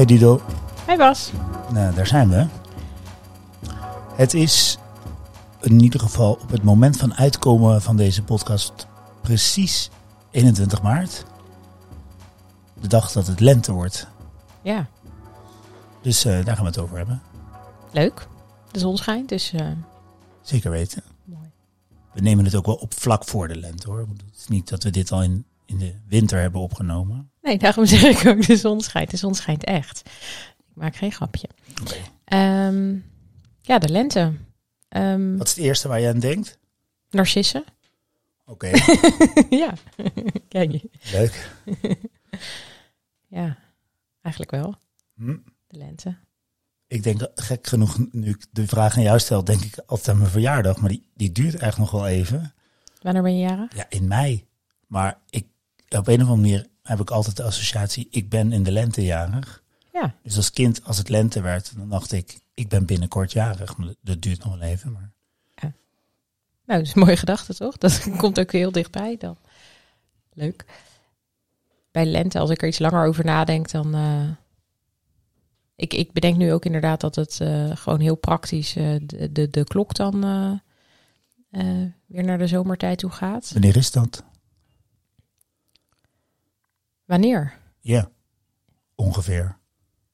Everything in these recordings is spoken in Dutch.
Hey Dido. Hey Bas. Nou, daar zijn we. Het is in ieder geval op het moment van uitkomen van deze podcast precies 21 maart. De dag dat het lente wordt. Ja, Dus eh, daar gaan we het over hebben. leuk. De zon schijnt, dus eh, Zeker weten. mooi. We nemen het ook wel op vlak voor de lente hoor. Het is niet dat we dit al in, in de winter hebben opgenomen. Nee, daarom zeg ik ook de zon schijnt. De zon schijnt echt. Ik maak geen grapje. Oké. Ehm, ja, de lente. Ehm Wat is het eerste waar je aan denkt? narcissen. Oké, ja. Kijk je. leuk. Ja, eigenlijk wel. Hm. De lente. Ik denk gek genoeg, nu ik de vraag aan jou stel, denk ik altijd aan mijn verjaardag. Maar die, die duurt eigenlijk nog wel even. Wanneer ben je jarig? Ja, in mei. Maar ik, op een of andere manier heb ik altijd de associatie, ik ben in de lente jarig. Ja. Dus als kind, als het lente werd, dan dacht ik, ik ben binnenkort jarig. Maar dat- duurt nog wel even. Maar Nou, dat is een mooie gedachte, toch? Dat komt ook heel dichtbij dan. Leuk. Bij lente, als ik er iets langer over nadenk, dan... eh, ik, ik bedenk nu ook inderdaad dat het eh, gewoon heel praktisch eh, de, de, de klok dan weer naar de zomertijd toe gaat. wanneer is dat? Wanneer? Ja, ongeveer.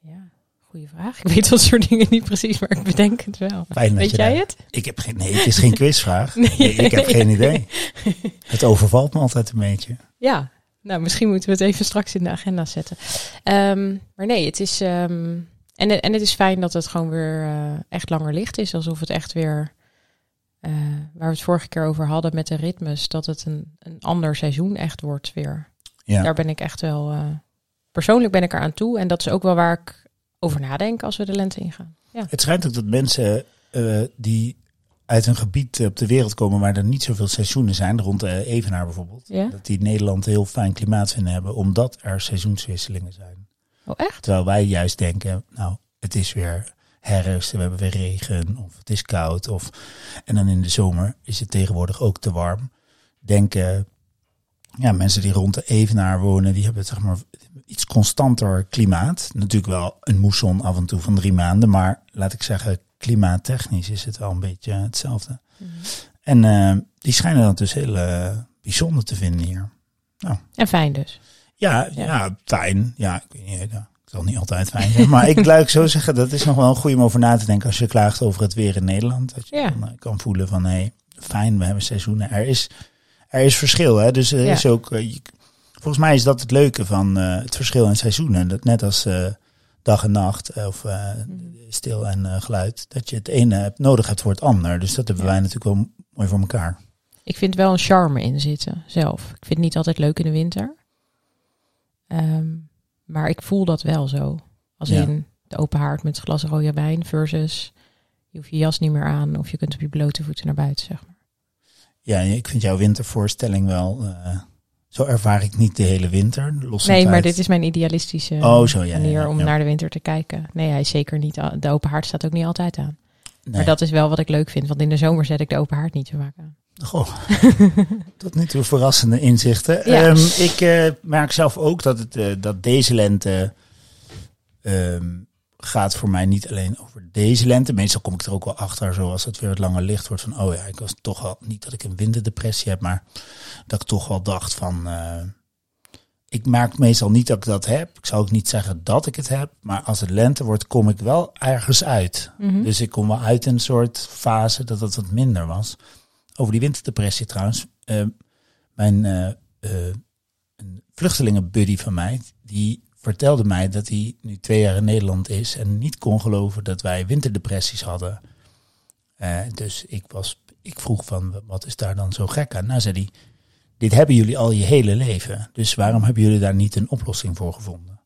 Ja, goede vraag. Ik weet dat soort dingen niet precies, maar ik bedenk het wel. Fijn Weet jij daar- het? Ik heb geen, nee, het is geen quizvraag. Nee. Nee, ik heb geen idee. Het overvalt me altijd een beetje. Ja, nou misschien moeten we het even straks in de agenda zetten. Ehm, maar nee, het is. ehm, en, en het is fijn dat het gewoon weer eh, echt langer licht is. Alsof het echt weer. eh, waar we het vorige keer over hadden met de ritmes. Dat het een, een ander seizoen echt wordt weer. Ja. Daar ben ik echt wel. eh, persoonlijk ben ik er aan toe. En dat is ook wel waar ik over nadenk als we de lente ingaan. Ja. Het schijnt ook dat mensen eh, die uit een gebied op de wereld komen waar er niet zoveel seizoenen zijn, rond de Evenaar bijvoorbeeld, Ja? dat die Nederland heel fijn klimaat vinden hebben, omdat er seizoenswisselingen zijn. Oh, echt? Terwijl wij juist denken, nou, het is weer herfst, we hebben weer regen, of het is koud, of en dan in de zomer is het tegenwoordig ook te warm. Denken, ja, mensen die rond de Evenaar wonen, die hebben zeg maar iets constanter klimaat. Natuurlijk wel een moesson af en toe van drie maanden, maar laat ik zeggen, klimaattechnisch is het wel een beetje hetzelfde. En eh, die schijnen dat dus heel eh, bijzonder te vinden hier. En fijn dus. Ja, Ja. ja. fijn. Ja, ik weet niet, ja, het zal niet altijd fijn zijn. Maar ik laat ik zo zeggen, dat is nog wel een goede om over na te denken als je klaagt over het weer in Nederland. Dat je Ja. dan, eh, kan voelen van, hé, hey, fijn, we hebben seizoenen. Er is, er is verschil, hè. Dus er Ja. is ook, eh, je- volgens mij is dat het leuke van eh, het verschil in seizoenen. Dat net als eh, dag en nacht, of eh, stil en geluid, dat je het ene hebt, nodig hebt voor het ander. Dus dat hebben Ja. wij natuurlijk wel mooi voor elkaar. Ik vind wel een charme in zitten zelf. Ik vind het niet altijd leuk in de winter. Ehm, maar ik voel dat wel zo. Als Ja. in de open haard met glas rode wijn versus je hoeft je jas niet meer aan of je kunt op je blote voeten naar buiten, zeg maar. Ja, ik vind jouw wintervoorstelling wel. eh, zo ervaar ik niet de hele winter. Los Nee, maar uit- dit is mijn idealistische Oh, zo, ja, ja, manier ja, om naar de winter te kijken. Nee, hij is zeker niet. De open haard staat ook niet altijd aan. Nee. Maar dat is wel wat ik leuk vind, want in de zomer zet ik de open haard niet zo vaak aan. Goh, tot nu toe verrassende inzichten. Ja. Ehm, ik eh, merk zelf ook dat, het, eh, dat deze lente ehm, gaat voor mij niet alleen over deze lente. Meestal kom ik er ook wel achter, zoals het weer het lange licht wordt. Van, oh ja, ik was toch al, niet dat ik een winterdepressie heb, maar dat ik toch wel dacht van... eh, ik merk meestal niet dat ik dat heb. Ik zou ook niet zeggen dat ik het heb. Maar als het lente wordt, kom ik wel ergens uit. Mhm. Dus ik kom wel uit in een soort fase dat het wat minder was. Over die winterdepressie trouwens. eh, mijn een vluchtelingenbuddy van mij, die vertelde mij dat hij nu twee jaar in Nederland is en niet kon geloven dat wij winterdepressies hadden. Eh, dus ik, was, ik vroeg van, wat is daar dan zo gek aan? Nou, zei hij, dit hebben jullie al je hele leven. Dus waarom hebben jullie daar niet een oplossing voor gevonden?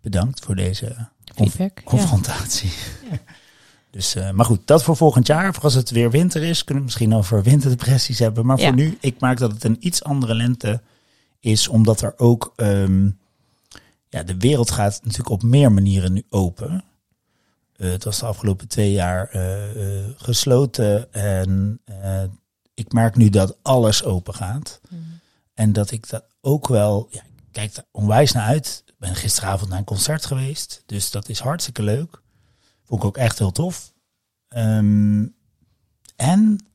Bedankt voor deze. Ja. confrontatie. Dus, eh, maar goed, dat voor volgend jaar. Voor als het weer winter is, kunnen we misschien over winterdepressies hebben. Maar Ja. voor nu, ik maak dat het een iets andere lente is, omdat er ook, ehm, ja, de wereld gaat natuurlijk op meer manieren nu open. Eh, het was de afgelopen twee jaar eh, eh, gesloten en ik merk nu dat alles open gaat. Mhm. En dat ik dat ook wel, ja, ik kijk daar onwijs naar uit. ben gisteravond naar een concert geweest. Dus dat is hartstikke leuk. Vond ik ook echt heel tof. Ehm, en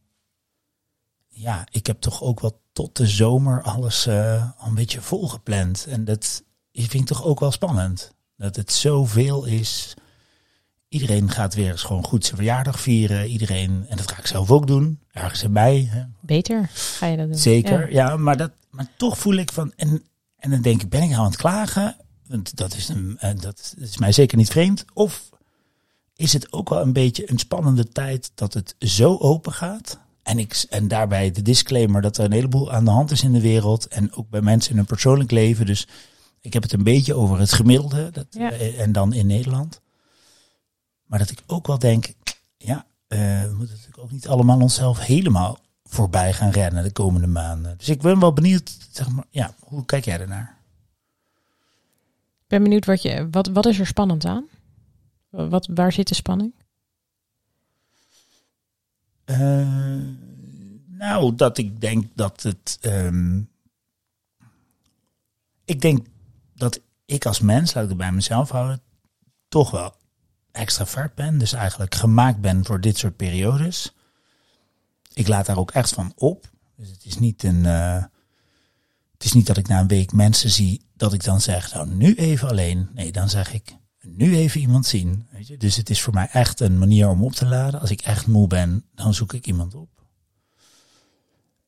ja, ik heb toch ook wel tot de zomer alles uh, al een beetje volgepland. En dat vind ik toch ook wel spannend. Dat het zoveel is. Iedereen gaat weer eens gewoon goed zijn verjaardag vieren. Iedereen, en dat ga ik zelf ook doen, ergens erbij. Hè. Beter ga je dat doen. Zeker, ja. maar, dat, maar toch voel ik van, en, en dan denk ik, ben ik nou aan het klagen? Want dat is, een, eh, dat is mij zeker niet vreemd. Of is het ook wel een beetje een spannende tijd dat het zo open gaat? En, ik, en daarbij de disclaimer dat er een heleboel aan de hand is in de wereld. En ook bij mensen in hun persoonlijk leven. Dus ik heb het een beetje over het gemiddelde. Dat, eh, En dan in Nederland. Maar dat ik ook wel denk, ja, uh, we moeten natuurlijk ook niet allemaal onszelf helemaal voorbij gaan rennen de komende maanden. Dus ik ben wel benieuwd, zeg maar, ja, hoe kijk jij ernaar? Ik ben benieuwd wat je, wat, wat is er spannend aan? Wat, waar zit de spanning? Uh, nou, dat ik denk dat het. Um, ik denk dat ik als mens, laat ik het bij mezelf houden, toch wel extravert ben. Dus eigenlijk gemaakt ben voor dit soort periodes. Ik laat daar ook echt van op. Dus het is niet een. Uh, het is niet dat ik na een week mensen zie dat ik dan zeg, nou nu even alleen. Nee, dan zeg ik, nu even iemand zien. Weet je? Dus het is voor mij echt een manier om op te laden. Als ik echt moe ben, dan zoek ik iemand op.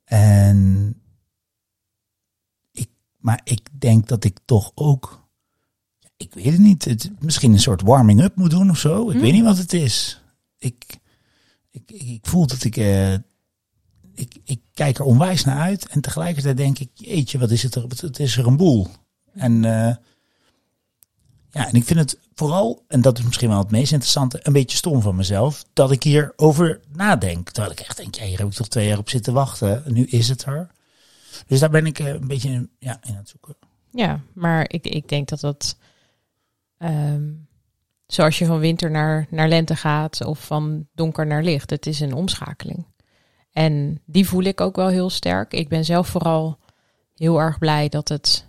En maar ik denk dat ik toch ook, ik weet het niet, het, misschien een soort warming-up moet doen of zo. Ik weet niet wat het is. Ik, ik, ik, voel dat ik, uh, ik, ik kijk er onwijs naar uit. En tegelijkertijd denk ik, jeetje, wat is het er? Het is er een boel. En uh, ja, en ik vind het vooral, en dat is misschien wel het meest interessante, een beetje stom van mezelf, dat ik hierover nadenk. Terwijl ik echt denk, ja, hier heb ik toch twee jaar op zitten wachten. Nu is het er. Dus daar ben ik eh, een beetje ja, in aan het zoeken. Ja, maar ik, ik denk dat dat, um, zoals je van winter naar, naar lente gaat of van donker naar licht, het is een omschakeling. En die voel ik ook wel heel sterk. Ik ben zelf vooral heel erg blij dat het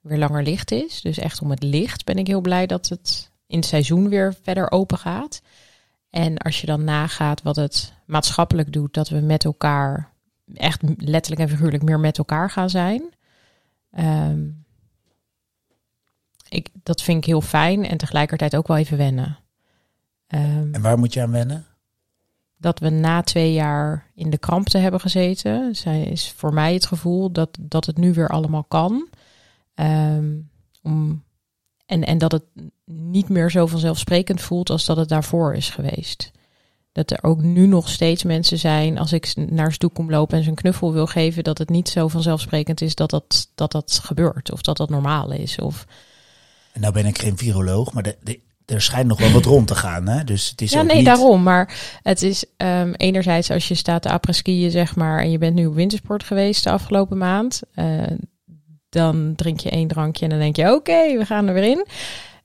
weer langer licht is. Dus echt om het licht ben ik heel blij dat het in het seizoen weer verder open gaat. En als je dan nagaat wat het maatschappelijk doet, dat we met elkaar, echt letterlijk en figuurlijk, meer met elkaar gaan zijn. Um, ik, dat vind ik heel fijn en tegelijkertijd ook wel even wennen. Um, en waar moet je aan wennen? Dat we na twee jaar in de krampte hebben gezeten, is voor mij het gevoel dat, dat het nu weer allemaal kan. Um, om, en, en dat het niet meer zo vanzelfsprekend voelt als dat het daarvoor is geweest. Dat er ook nu nog steeds mensen zijn, als ik naar ze toe kom lopen en ze een knuffel wil geven, dat het niet zo vanzelfsprekend is dat dat, dat, dat gebeurt of dat dat normaal is. Of... En nou ben ik geen viroloog, maar de, de, er schijnt nog wel wat rond te gaan. Hè? Dus het is ja, nee, daarom. Maar het is um, enerzijds als je staat te apres-skiën, zeg maar, en je bent nu op wintersport geweest de afgelopen maand. Uh, dan drink je één drankje en dan denk je, oké, we gaan er weer in.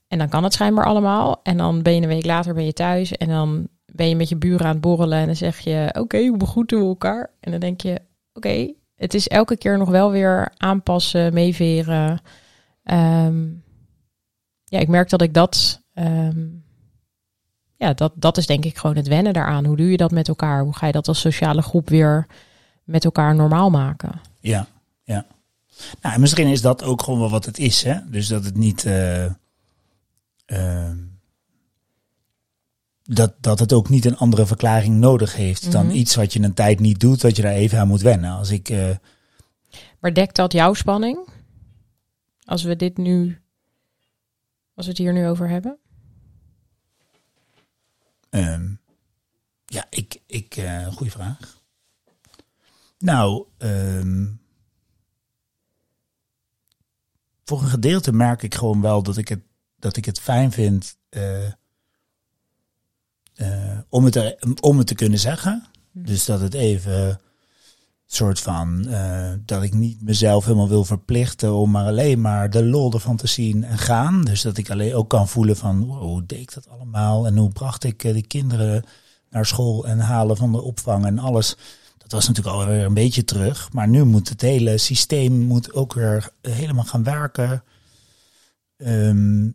En dan kan het schijnbaar allemaal. En dan ben je een week later ben je thuis en dan ben je met je buren aan het borrelen en dan zeg je, oké, okay, hoe begroeten we elkaar? En dan denk je, oké, het is elke keer nog wel weer aanpassen, meeveren. Um, ja, ik merk dat ik dat, um, ja, dat, dat is denk ik gewoon het wennen daaraan. Hoe doe je dat met elkaar? Hoe ga je dat als sociale groep weer met elkaar normaal maken? Ja, ja. Nou, misschien is dat ook gewoon wel wat het is, hè? Dus dat het niet. Uh, uh, dat, dat het ook niet een andere verklaring nodig heeft dan mhm. iets wat je een tijd niet doet, dat je daar even aan moet wennen. Als ik. Uh, maar dekt dat jouw spanning? Als we dit nu. Als we het hier nu over hebben? Um, ja, ik. ik uh, goede vraag. Nou, um, voor een gedeelte merk ik gewoon wel dat ik het, dat ik het fijn vind uh, om, het er, om het te kunnen zeggen. Mhm. Dus dat het even soort van uh, dat ik niet mezelf helemaal wil verplichten om maar alleen maar de lol ervan te zien en gaan. Dus dat ik alleen ook kan voelen van wow, hoe deed ik dat allemaal en hoe bracht ik de kinderen naar school en halen van de opvang en alles dat was natuurlijk alweer een beetje terug. Maar nu moet het hele systeem moet ook weer helemaal gaan werken. ehm,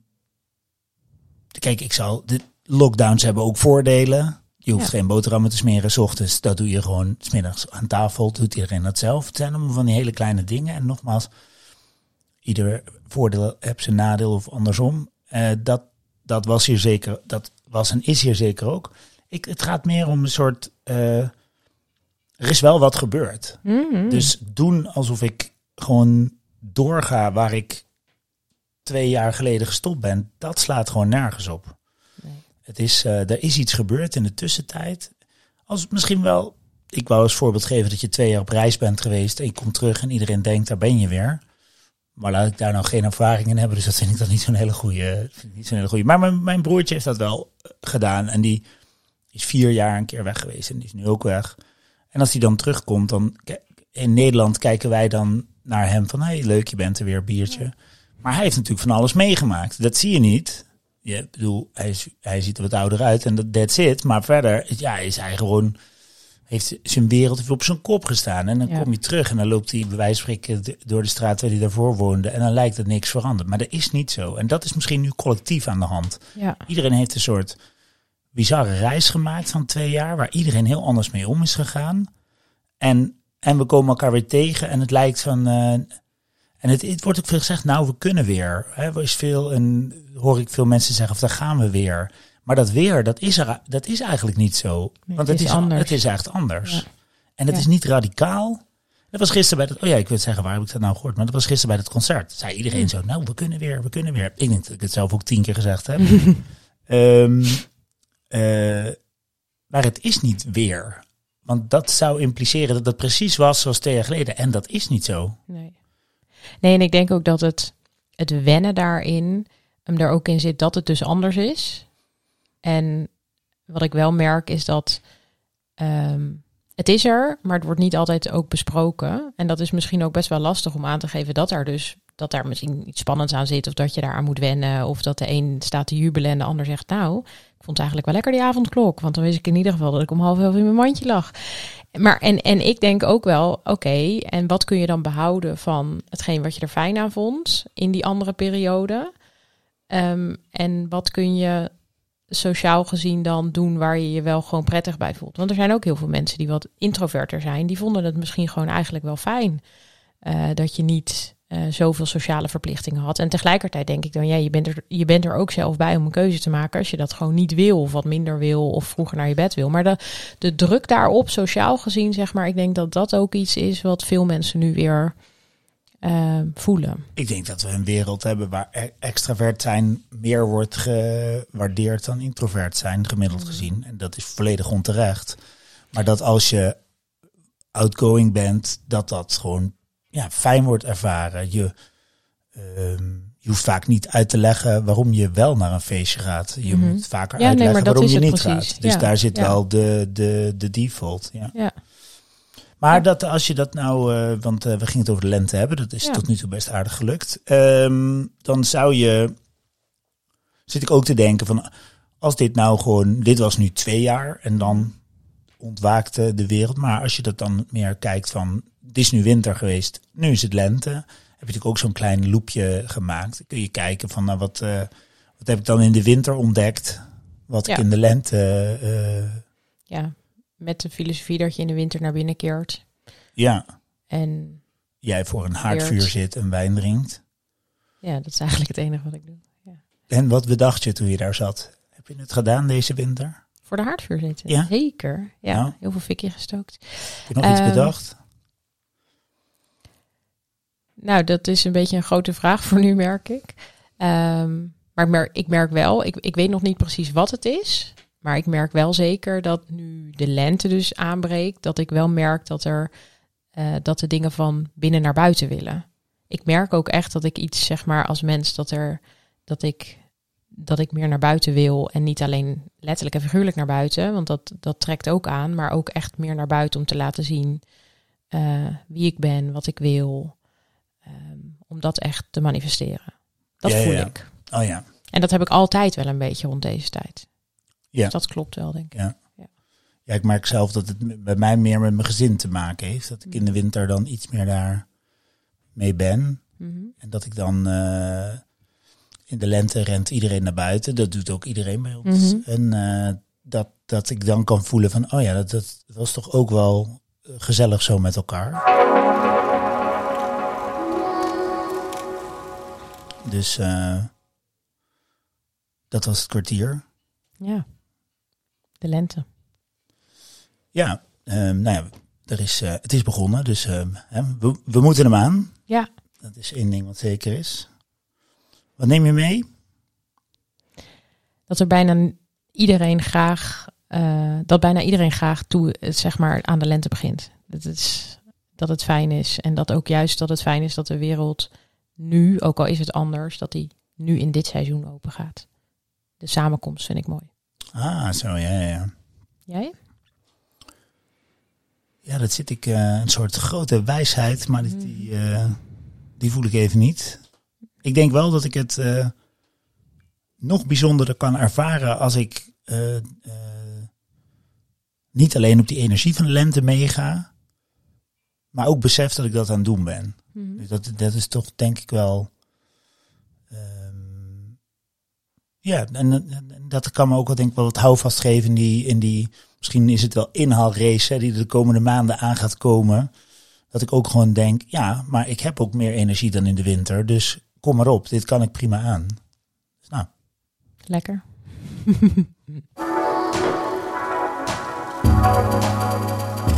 kijk, ik zal. De lockdowns hebben ook voordelen. Je hoeft Ja. geen boterhammen te smeren s ochtends. Dat doe je gewoon s middags aan tafel. Doet iedereen dat zelf. Het zijn allemaal van die hele kleine dingen. En nogmaals, ieder voordeel heeft zijn nadeel of andersom. Eh, dat, dat was hier zeker. Dat was en is hier zeker ook. Ik, het gaat meer om een soort. eh, er is wel wat gebeurd. Mhm. Dus doen alsof ik gewoon doorga waar ik twee jaar geleden gestopt ben, dat slaat gewoon nergens op. Het is, eh, er is iets gebeurd in de tussentijd. Als misschien wel, ik wou als voorbeeld geven dat je twee jaar op reis bent geweest en je komt terug en iedereen denkt, daar ben je weer. Maar laat ik daar nou geen ervaring in hebben, dus dat vind ik dan niet zo'n hele goede. Niet zo'n hele goede. Maar mijn, mijn broertje heeft dat wel eh, gedaan en die is vier jaar een keer weg geweest en die is nu ook weg. En als hij dan terugkomt, dan in Nederland kijken wij dan naar hem van, hey, leuk, je bent er weer, biertje. Maar hij heeft natuurlijk van alles meegemaakt. Dat zie je niet. Je ik bedoel, hij, is, hij ziet er wat ouder uit en dat that's it. Maar verder, ja, is hij gewoon heeft zijn wereld even op zijn kop gestaan. En dan Ja. kom je terug en dan loopt hij bij wijze van spreken door de straat waar hij daarvoor woonde. En dan lijkt het niks veranderd. Maar dat is niet zo. En dat is misschien nu collectief aan de hand. ja. Iedereen heeft een soort bizarre reis gemaakt van twee jaar, waar iedereen heel anders mee om is gegaan. En, en we komen elkaar weer tegen en het lijkt van. eh, en het, het wordt ook veel gezegd, nou, we kunnen weer. Hè, er is veel, en hoor ik veel mensen zeggen, of daar gaan we weer. Maar dat weer, dat is, er, dat is eigenlijk niet zo. Nee, Want het het is anders. het is echt anders. Ja. En het Ja. is niet radicaal. Dat was gisteren bij dat. Oh ja, ik wil zeggen, waar heb ik dat nou gehoord? Maar dat was gisteren bij het concert. Zei iedereen zo, nou, we kunnen weer, we kunnen weer. Ik denk dat ik het zelf ook tien keer gezegd heb. Ehm, eh, maar het is niet weer. Want dat zou impliceren dat het precies was zoals twee jaar geleden. En dat is niet zo. Nee. Nee, en ik denk ook dat het, het wennen daarin hem er ook in zit dat het dus anders is. En wat ik wel merk is dat ehm, het is er, maar het wordt niet altijd ook besproken. En dat is misschien ook best wel lastig om aan te geven dat er dus dat daar misschien iets spannends aan zit, of dat je daaraan moet wennen, of dat de een staat te jubelen en de ander zegt, nou, vond het eigenlijk wel lekker die avondklok, want dan wist ik in ieder geval dat ik om half elf in mijn mandje lag. Maar en, en ik denk ook wel, oké, en wat kun je dan behouden van hetgeen wat je er fijn aan vond in die andere periode? Ehm, en wat kun je sociaal gezien dan doen waar je je wel gewoon prettig bij voelt? Want er zijn ook heel veel mensen die wat introverter zijn, die vonden het misschien gewoon eigenlijk wel fijn eh, dat je niet eh, zoveel sociale verplichtingen had. En tegelijkertijd denk ik dan, ja, je bent, er, je bent er ook zelf bij om een keuze te maken als je dat gewoon niet wil of wat minder wil of vroeger naar je bed wil. Maar de, de druk daarop, sociaal gezien, zeg maar, ik denk dat dat ook iets is wat veel mensen nu weer eh, voelen. Ik denk dat we een wereld hebben waar e- extravert zijn meer wordt gewaardeerd dan introvert zijn, gemiddeld gezien. En dat is volledig onterecht. Maar dat als je outgoing bent, dat dat gewoon ja, fijn wordt ervaren. Je, ehm, je hoeft vaak niet uit te leggen waarom je wel naar een feestje gaat. Je Mhm. moet vaker Ja, uitleggen waarom je niet precies. gaat. Dus Ja, daar zit wel de, de, de default. Ja. Ja, Maar dat als je dat nou, eh, want eh, we gingen het over de lente hebben, dat is tot nu toe best aardig gelukt. Ehm, dan zou je, zit ik ook te denken van, als dit nou gewoon, dit was nu twee jaar en dan ontwaakte de wereld. Maar als je dat dan meer kijkt van, het is nu winter geweest, nu is het lente. Heb je natuurlijk ook zo'n klein loopje gemaakt. Dan kun je kijken van, nou wat, eh, wat heb ik dan in de winter ontdekt, wat ik Ja. in de lente, eh, ja, met de filosofie dat je in de winter naar binnen keert. ja, En jij voor een haardvuur zit en wijn drinkt. ja, dat is eigenlijk het enige wat ik doe. En wat bedacht je toen je daar zat? Heb je het gedaan deze winter? Voor de haardvuur zitten. Ja? Zeker. Ja, Ja. heel veel fikje gestookt. Heb je nog iets Ehm, bedacht? Nou, dat is een beetje een grote vraag voor nu, merk ik. Ehm, maar ik merk, wel, ik, ik weet nog niet precies wat het is. Maar ik merk wel zeker dat nu de lente dus aanbreekt, dat ik wel merk dat er eh, dat de dingen van binnen naar buiten willen. Ik merk ook echt dat ik iets, zeg maar, als mens, dat er dat ik dat ik meer naar buiten wil en niet alleen letterlijk en figuurlijk naar buiten, want dat, dat trekt ook aan, maar ook echt meer naar buiten om te laten zien eh, wie ik ben, wat ik wil, ehm, om dat echt te manifesteren. Dat Ja, ja, voel ja. ik. Oh ja. En dat heb ik altijd wel een beetje rond deze tijd. Ja. Dus dat klopt wel, denk ik. Ja, ik merk zelf dat het bij mij meer met mijn gezin te maken heeft. Dat ik in de winter dan iets meer daar mee ben. Mhm. En dat ik dan... eh, in de lente rent iedereen naar buiten. Dat doet ook iedereen bij ons. Mhm. En eh, dat, dat ik dan kan voelen van, oh ja, dat, dat was toch ook wel eh, gezellig zo met elkaar. Dus eh, dat was het kwartier. Ja. De lente. Ja, ehm, nou ja, er is, eh, het is begonnen, dus ehm, hè, we, we moeten hem aan. Ja. Dat is één ding wat zeker is. Wat neem je mee? Dat er bijna iedereen graag, eh, dat bijna iedereen graag toe, zeg maar, aan de lente begint. Dat, is, dat het fijn is. En dat ook juist dat het fijn is dat de wereld nu, ook al is het anders, dat die nu in dit seizoen open gaat. De samenkomst vind ik mooi. Ah, zo, ja, ja. Jij? Ja, dat zit ik, eh, een soort grote wijsheid, maar die, die, eh, die voel ik even niet. Ik denk wel dat ik het eh, nog bijzonderder kan ervaren als ik niet alleen op die energie van de lente meega, maar ook besef dat ik dat aan het doen ben. Dus dat, dat is toch denk ik wel. ehm, ja, en, dat kan me ook wel denk ik wel wat houvast geven in die, in die. Misschien is het wel inhaalrace hè, die er de komende maanden aan gaat komen. Dat ik ook gewoon denk, ja, maar ik heb ook meer energie dan in de winter. Dus kom maar op, dit kan ik prima aan. Dus nou,